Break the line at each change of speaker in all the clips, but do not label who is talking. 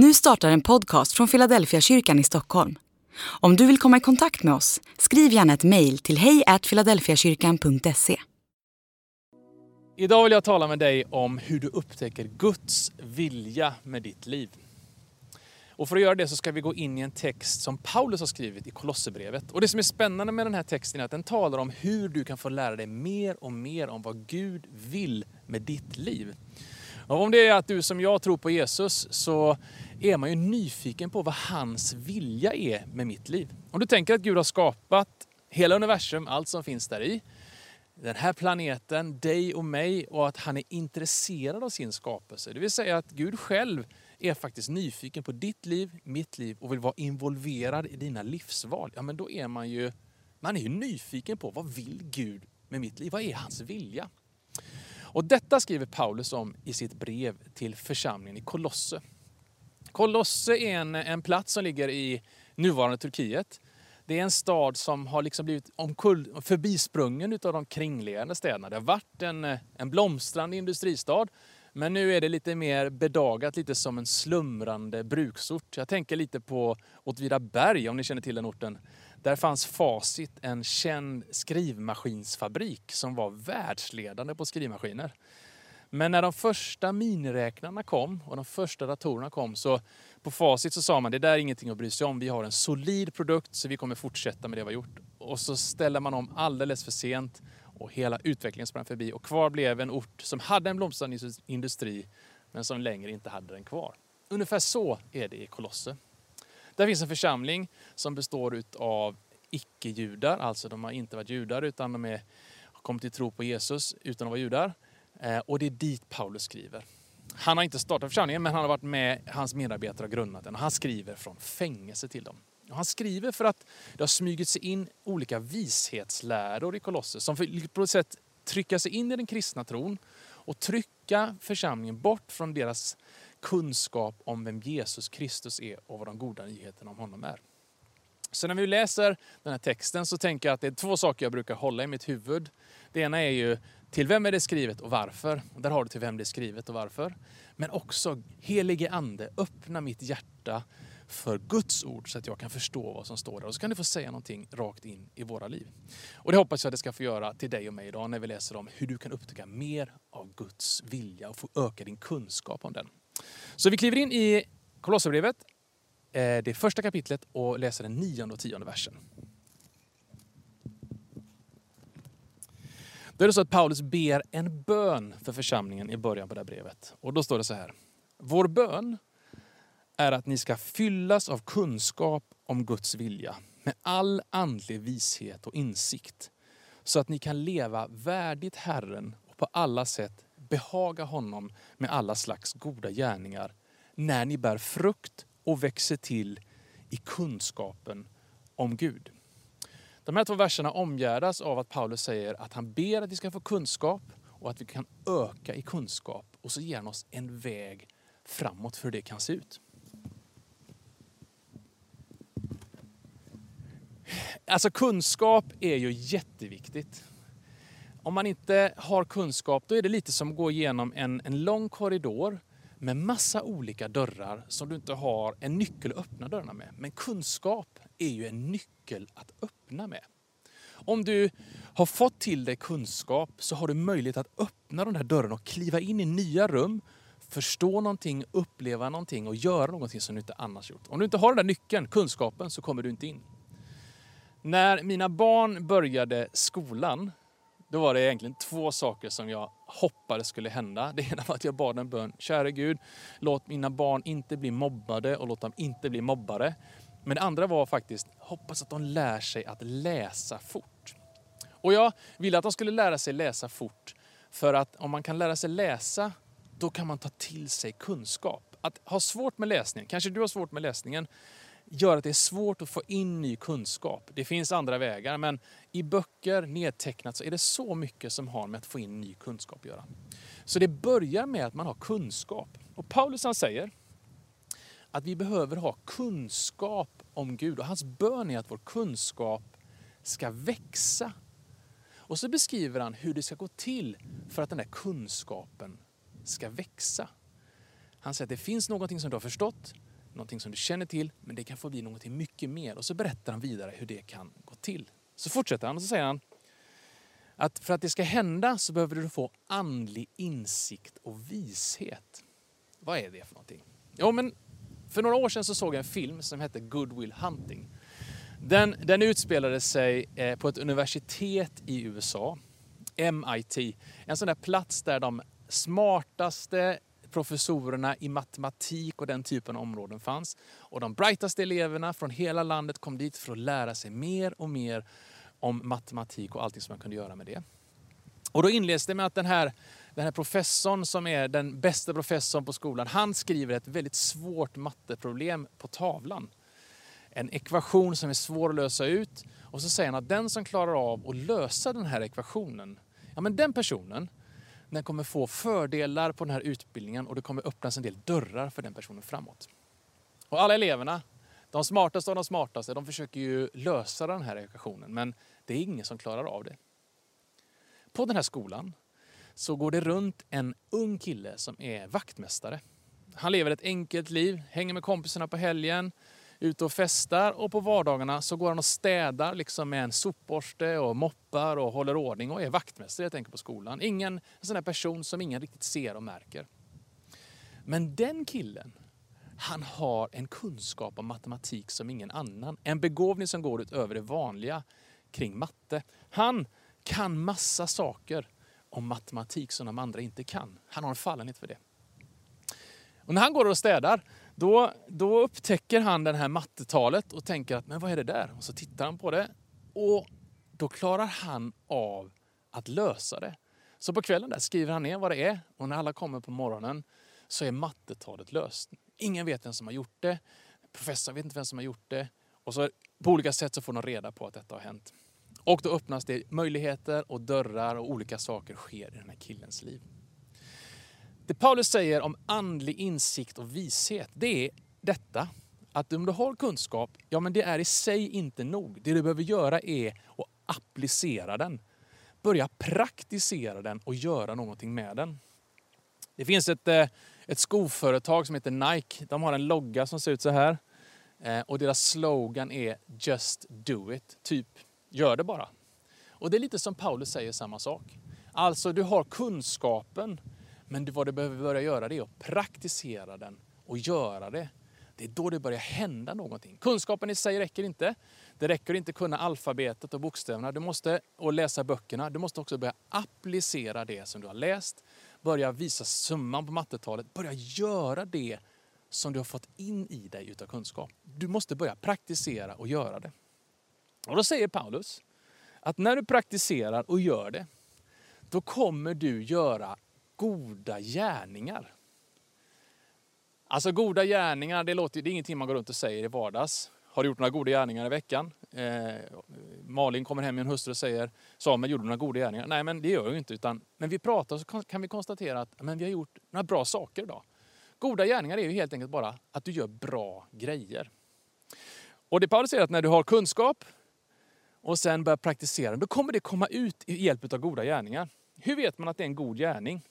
Nu startar en podcast från Philadelphia kyrkan i Stockholm. Om du vill komma i kontakt med oss, skriv gärna ett mejl till hejfiladelfiakyrkan.se.
Idag vill jag tala med dig om hur du upptäcker Guds vilja med ditt liv. Och för att göra det så ska vi gå in i en text som Paulus har skrivit i Kolosserbrevet. Och det som är spännande med den här texten är att den talar om hur du kan få lära dig mer och mer om vad Gud vill med ditt liv. Och om det är att du som jag tror på Jesus så är man ju nyfiken på vad hans vilja är med mitt liv. Om du tänker att Gud har skapat hela universum, allt som finns där i, den här planeten, dig och mig och att han är intresserad av sin skapelse. Det vill säga att Gud själv är faktiskt nyfiken på ditt liv, mitt liv och vill vara involverad i dina livsval. Ja, men då är man ju, man är ju nyfiken på vad vill Gud med mitt liv? Vad är hans vilja? Och detta skriver Paulus om i sitt brev till församlingen i Kolosse. Kolosse är en, en plats som ligger i nuvarande Turkiet. Det är en stad som har liksom blivit omkull, förbisprungen av de kringliggande städerna. Det har varit en, en blomstrande industristad, men nu är det lite mer bedagat, lite som en slumrande bruksort. Jag tänker lite på Åtvidaberg, om ni känner till den orten. Där fanns Facit, en känd skrivmaskinsfabrik som var världsledande på skrivmaskiner. Men när de första miniräknarna kom och de första datorerna kom så på Facit så sa man det där är ingenting att bry sig om. Vi har en solid produkt så vi kommer fortsätta med det vi har gjort. Och så ställer man om alldeles för sent och hela utvecklingen sprang förbi och kvar blev en ort som hade en blomstrande industri men som längre inte hade den kvar. Ungefär så är det i Kolosse. Där finns en församling som består av icke-judar, alltså de har inte varit judar utan de är, har kommit till tro på Jesus utan att vara judar. Eh, och det är dit Paulus skriver. Han har inte startat församlingen men han har varit med, hans medarbetare har grundat den och han skriver från fängelse till dem. Och han skriver för att det har smugit sig in olika vishetsläror i Kolosser som på ett sätt trycka sig in i den kristna tron och trycka församlingen bort från deras kunskap om vem Jesus Kristus är och vad de goda nyheterna om honom är. Så när vi läser den här texten så tänker jag att det är två saker jag brukar hålla i mitt huvud. Det ena är ju till vem är det skrivet och varför? Och där har du till vem det är skrivet och varför. Men också helige ande, öppna mitt hjärta för Guds ord så att jag kan förstå vad som står där. Och så kan du få säga någonting rakt in i våra liv. Och det hoppas jag att det ska få göra till dig och mig idag när vi läser om hur du kan upptäcka mer av Guds vilja och få öka din kunskap om den. Så vi kliver in i Kolosserbrevet, eh, det första kapitlet och läser den nionde och tionde versen. Då är det så att Paulus ber en bön för församlingen i början på det här brevet. Och då står det så här. Vår bön är att ni ska fyllas av kunskap om Guds vilja med all andlig vishet och insikt så att ni kan leva värdigt Herren och på alla sätt behaga honom med alla slags goda gärningar när ni bär frukt och växer till i kunskapen om Gud. De här två verserna omgärdas av att Paulus säger att han ber att vi ska få kunskap och att vi kan öka i kunskap. Och så ger han oss en väg framåt för hur det kan se ut. Alltså kunskap är ju jätteviktigt. Om man inte har kunskap då är det lite som att gå igenom en, en lång korridor med massa olika dörrar som du inte har en nyckel att öppna dörrarna med. Men kunskap är ju en nyckel att öppna med. Om du har fått till dig kunskap så har du möjlighet att öppna de där dörrarna och kliva in i nya rum, förstå någonting, uppleva någonting och göra någonting som du inte annars gjort. Om du inte har den där nyckeln, kunskapen, så kommer du inte in. När mina barn började skolan, då var det egentligen två saker som jag hoppades skulle hända. Det ena var att jag bad en bön. Käre Gud, låt mina barn inte bli mobbade och låt dem inte bli mobbare. Men det andra var faktiskt, hoppas att de lär sig att läsa fort. Och jag ville att de skulle lära sig läsa fort. För att om man kan lära sig läsa, då kan man ta till sig kunskap. Att ha svårt med läsning, kanske du har svårt med läsningen, gör att det är svårt att få in ny kunskap. Det finns andra vägar, men i böcker nedtecknat så är det så mycket som har med att få in ny kunskap att göra. Så det börjar med att man har kunskap. Och Paulus han säger att vi behöver ha kunskap om Gud och hans bön är att vår kunskap ska växa. Och så beskriver han hur det ska gå till för att den där kunskapen ska växa. Han säger att det finns någonting som du har förstått någonting som du känner till, men det kan få bli någonting mycket mer. Och så berättar han vidare hur det kan gå till. Så fortsätter han och så säger han att för att det ska hända så behöver du få andlig insikt och vishet. Vad är det för någonting? Jo, men för några år sedan så såg jag en film som hette Good Will Hunting. Den, den utspelade sig eh, på ett universitet i USA, MIT. En sån där plats där de smartaste professorerna i matematik och den typen av områden fanns. Och de brightaste eleverna från hela landet kom dit för att lära sig mer och mer om matematik och allting som man kunde göra med det. Och då inleds det med att den här, den här professorn som är den bästa professorn på skolan, han skriver ett väldigt svårt matteproblem på tavlan. En ekvation som är svår att lösa ut. Och så säger han att den som klarar av att lösa den här ekvationen, ja men den personen, den kommer få fördelar på den här utbildningen och det kommer öppnas en del dörrar för den personen framåt. Och alla eleverna, de smartaste av de smartaste, de försöker ju lösa den här ekvationen men det är ingen som klarar av det. På den här skolan så går det runt en ung kille som är vaktmästare. Han lever ett enkelt liv, hänger med kompisarna på helgen, ute och festar och på vardagarna så går han och städar liksom med en sopborste och moppar och håller ordning och är vaktmästare helt enkelt på skolan. Ingen en sån person som ingen riktigt ser och märker. Men den killen, han har en kunskap om matematik som ingen annan. En begåvning som går utöver det vanliga kring matte. Han kan massa saker om matematik som de andra inte kan. Han har en fallenhet för det. Och när han går och städar, då, då upptäcker han det här mattetalet och tänker att men vad är det där? Och så tittar han på det och då klarar han av att lösa det. Så på kvällen där skriver han ner vad det är och när alla kommer på morgonen så är mattetalet löst. Ingen vet vem som har gjort det. Professorn vet inte vem som har gjort det. Och så på olika sätt så får de reda på att detta har hänt. Och då öppnas det möjligheter och dörrar och olika saker sker i den här killens liv. Det Paulus säger om andlig insikt och vishet, det är detta. Att om du har kunskap, ja men det är i sig inte nog. Det du behöver göra är att applicera den. Börja praktisera den och göra någonting med den. Det finns ett, eh, ett skoföretag som heter Nike. De har en logga som ser ut så här. Eh, och deras slogan är Just do it. Typ, gör det bara. Och det är lite som Paulus säger samma sak. Alltså, du har kunskapen men vad du behöver börja göra det är att praktisera den och göra det. Det är då det börjar hända någonting. Kunskapen i sig räcker inte. Det räcker inte att kunna alfabetet och bokstäverna. Du måste och läsa böckerna. Du måste också börja applicera det som du har läst. Börja visa summan på mattetalet. Börja göra det som du har fått in i dig utav kunskap. Du måste börja praktisera och göra det. Och då säger Paulus att när du praktiserar och gör det, då kommer du göra goda gärningar. Alltså goda gärningar, det, låter, det är ingenting man går runt och säger i vardags. Har du gjort några goda gärningar i veckan? Eh, Malin kommer hem med en hustru och säger Samuel, gjorde du några goda gärningar? Nej, men det gör jag inte. Utan, men vi pratar så kan vi konstatera att men vi har gjort några bra saker idag. Goda gärningar är ju helt enkelt bara att du gör bra grejer. Och det Paulus säger att när du har kunskap och sen börjar praktisera, då kommer det komma ut i hjälp av goda gärningar. Hur vet man att det är en god gärning?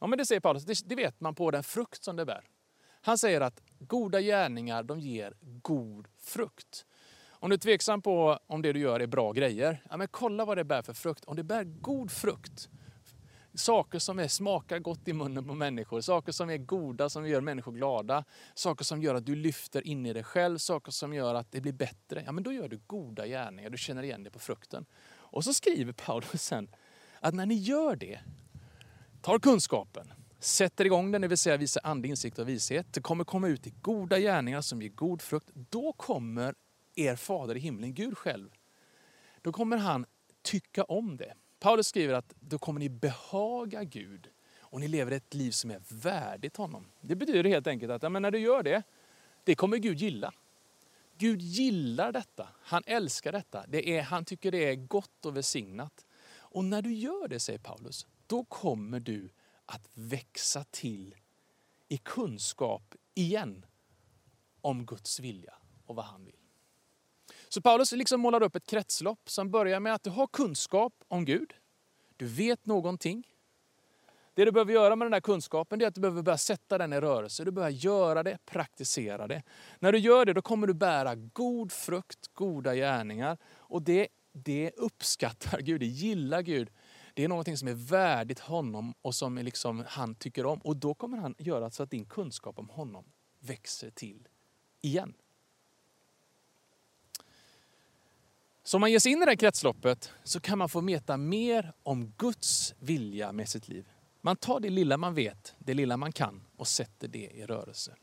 Ja, men det säger Paulus, det, det vet man på den frukt som det bär. Han säger att goda gärningar, de ger god frukt. Om du är tveksam på om det du gör är bra grejer, ja, men kolla vad det bär för frukt. Om det bär god frukt, saker som är, smakar gott i munnen på människor, saker som är goda, som gör människor glada, saker som gör att du lyfter in i dig själv, saker som gör att det blir bättre. Ja, men då gör du goda gärningar, du känner igen det på frukten. Och så skriver Paulus sen att när ni gör det, tar kunskapen, sätter igång den, det vill säga visar ande, insikt och vishet. Det kommer komma ut i goda gärningar som ger god frukt. Då kommer er fader i himlen, Gud själv, då kommer han tycka om det. Paulus skriver att då kommer ni behaga Gud och ni lever ett liv som är värdigt honom. Det betyder helt enkelt att ja, men när du gör det, det kommer Gud gilla. Gud gillar detta. Han älskar detta. Det är, han tycker det är gott och välsignat. Och när du gör det, säger Paulus, då kommer du att växa till i kunskap igen om Guds vilja och vad han vill. Så Paulus liksom målar upp ett kretslopp som börjar med att du har kunskap om Gud. Du vet någonting. Det du behöver göra med den här kunskapen är att du behöver börja sätta den i rörelse. Du behöver göra det, praktisera det. När du gör det då kommer du bära god frukt, goda gärningar. Och det, det uppskattar Gud, det gillar Gud. Det är någonting som är värdigt honom och som liksom han tycker om. Och då kommer han göra så att din kunskap om honom växer till igen. Så om man ger sig in i det här kretsloppet så kan man få veta mer om Guds vilja med sitt liv. Man tar det lilla man vet, det lilla man kan och sätter det i rörelse.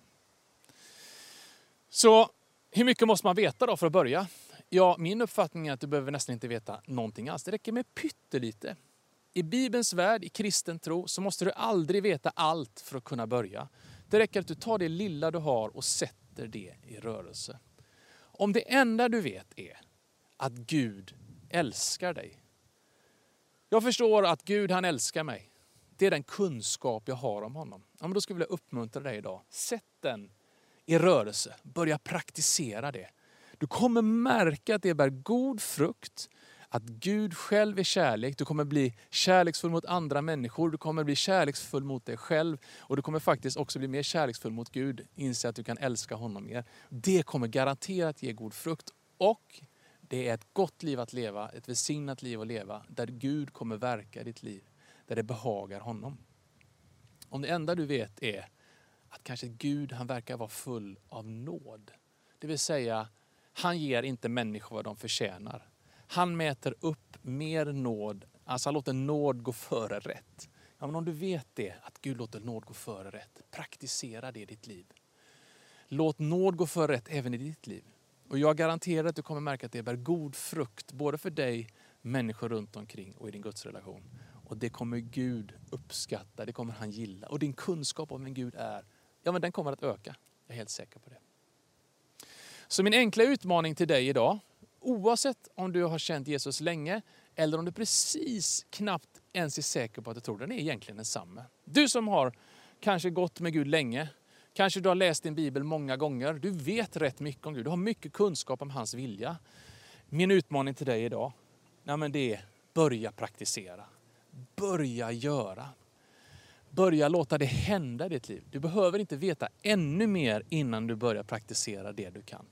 Så hur mycket måste man veta då för att börja? Ja, min uppfattning är att du behöver nästan inte veta någonting alls. Det räcker med pyttelite. I Bibelns värld, i kristen tro, så måste du aldrig veta allt för att kunna börja. Det räcker att du tar det lilla du har och sätter det i rörelse. Om det enda du vet är att Gud älskar dig. Jag förstår att Gud han älskar mig. Det är den kunskap jag har om honom. Ja, men då skulle jag vilja uppmuntra dig idag. Sätt den i rörelse. Börja praktisera det. Du kommer märka att det bär god frukt. Att Gud själv är kärlek. Du kommer bli kärleksfull mot andra människor. Du kommer bli kärleksfull mot dig själv. Och du kommer faktiskt också bli mer kärleksfull mot Gud. Inse att du kan älska honom mer. Det kommer garanterat ge god frukt. Och det är ett gott liv att leva, ett välsignat liv att leva, där Gud kommer verka i ditt liv, där det behagar honom. Om det enda du vet är att kanske Gud han verkar vara full av nåd. Det vill säga, han ger inte människor vad de förtjänar. Han mäter upp mer nåd, alltså han låter nåd gå före rätt. Ja, men om du vet det, att Gud låter nåd gå före rätt, praktisera det i ditt liv. Låt nåd gå före rätt även i ditt liv. Och jag garanterar att du kommer märka att det bär god frukt, både för dig, människor runt omkring och i din gudsrelation. Och det kommer Gud uppskatta, det kommer han gilla. Och din kunskap om vem Gud är, ja men den kommer att öka. Jag är helt säker på det. Så min enkla utmaning till dig idag, oavsett om du har känt Jesus länge eller om du precis knappt ens är säker på att du tror, den är egentligen densamma. Du som har kanske gått med Gud länge, Kanske du har läst din bibel många gånger. Du vet rätt mycket om Gud. Du har mycket kunskap om hans vilja. Min utmaning till dig idag, nej men det är börja praktisera. Börja göra. Börja låta det hända i ditt liv. Du behöver inte veta ännu mer innan du börjar praktisera det du kan.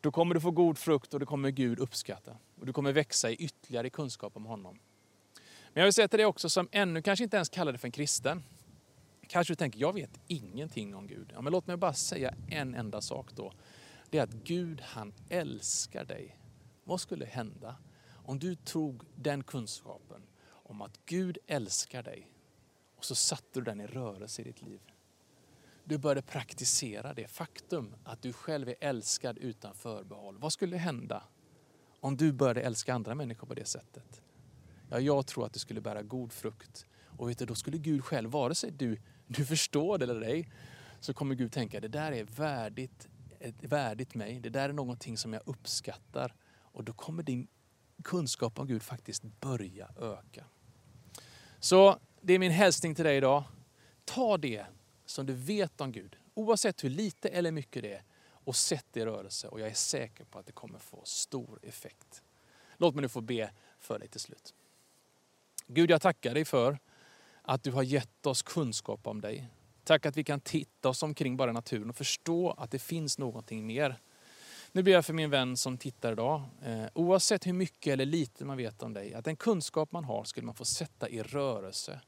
Då kommer du få god frukt och det kommer Gud uppskatta. Och du kommer växa i ytterligare kunskap om honom. Men jag vill säga till dig också som ännu kanske inte ens kallar dig för en kristen. Kanske du tänker, jag vet ingenting om Gud. Ja, men låt mig bara säga en enda sak då. Det är att Gud han älskar dig. Vad skulle hända om du tog den kunskapen om att Gud älskar dig och så satte du den i rörelse i ditt liv. Du började praktisera det faktum att du själv är älskad utan förbehåll. Vad skulle hända om du började älska andra människor på det sättet? Ja, jag tror att det skulle bära god frukt. Och vet du, då skulle Gud själv, vare sig du du förstår det eller ej, så kommer Gud tänka det där är värdigt, värdigt mig. Det där är någonting som jag uppskattar. Och då kommer din kunskap om Gud faktiskt börja öka. Så det är min hälsning till dig idag. Ta det som du vet om Gud, oavsett hur lite eller mycket det är, och sätt det i rörelse. Och jag är säker på att det kommer få stor effekt. Låt mig nu få be för dig till slut. Gud, jag tackar dig för att du har gett oss kunskap om dig. Tack att vi kan titta oss omkring bara naturen och förstå att det finns någonting mer. Nu ber jag för min vän som tittar idag, eh, oavsett hur mycket eller lite man vet om dig, att den kunskap man har skulle man få sätta i rörelse.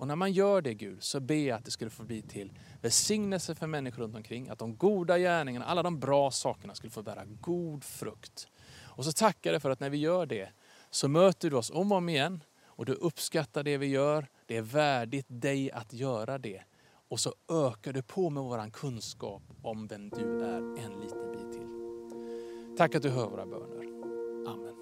Och när man gör det Gud, så ber jag att det skulle få bli till välsignelse för människor runt omkring. Att de goda gärningarna, alla de bra sakerna skulle få bära god frukt. Och så tackar jag för att när vi gör det, så möter du oss om och om igen och du uppskattar det vi gör det är värdigt dig att göra det. Och så ökar du på med våran kunskap om vem du är en liten bit till. Tack att du hör våra böner. Amen.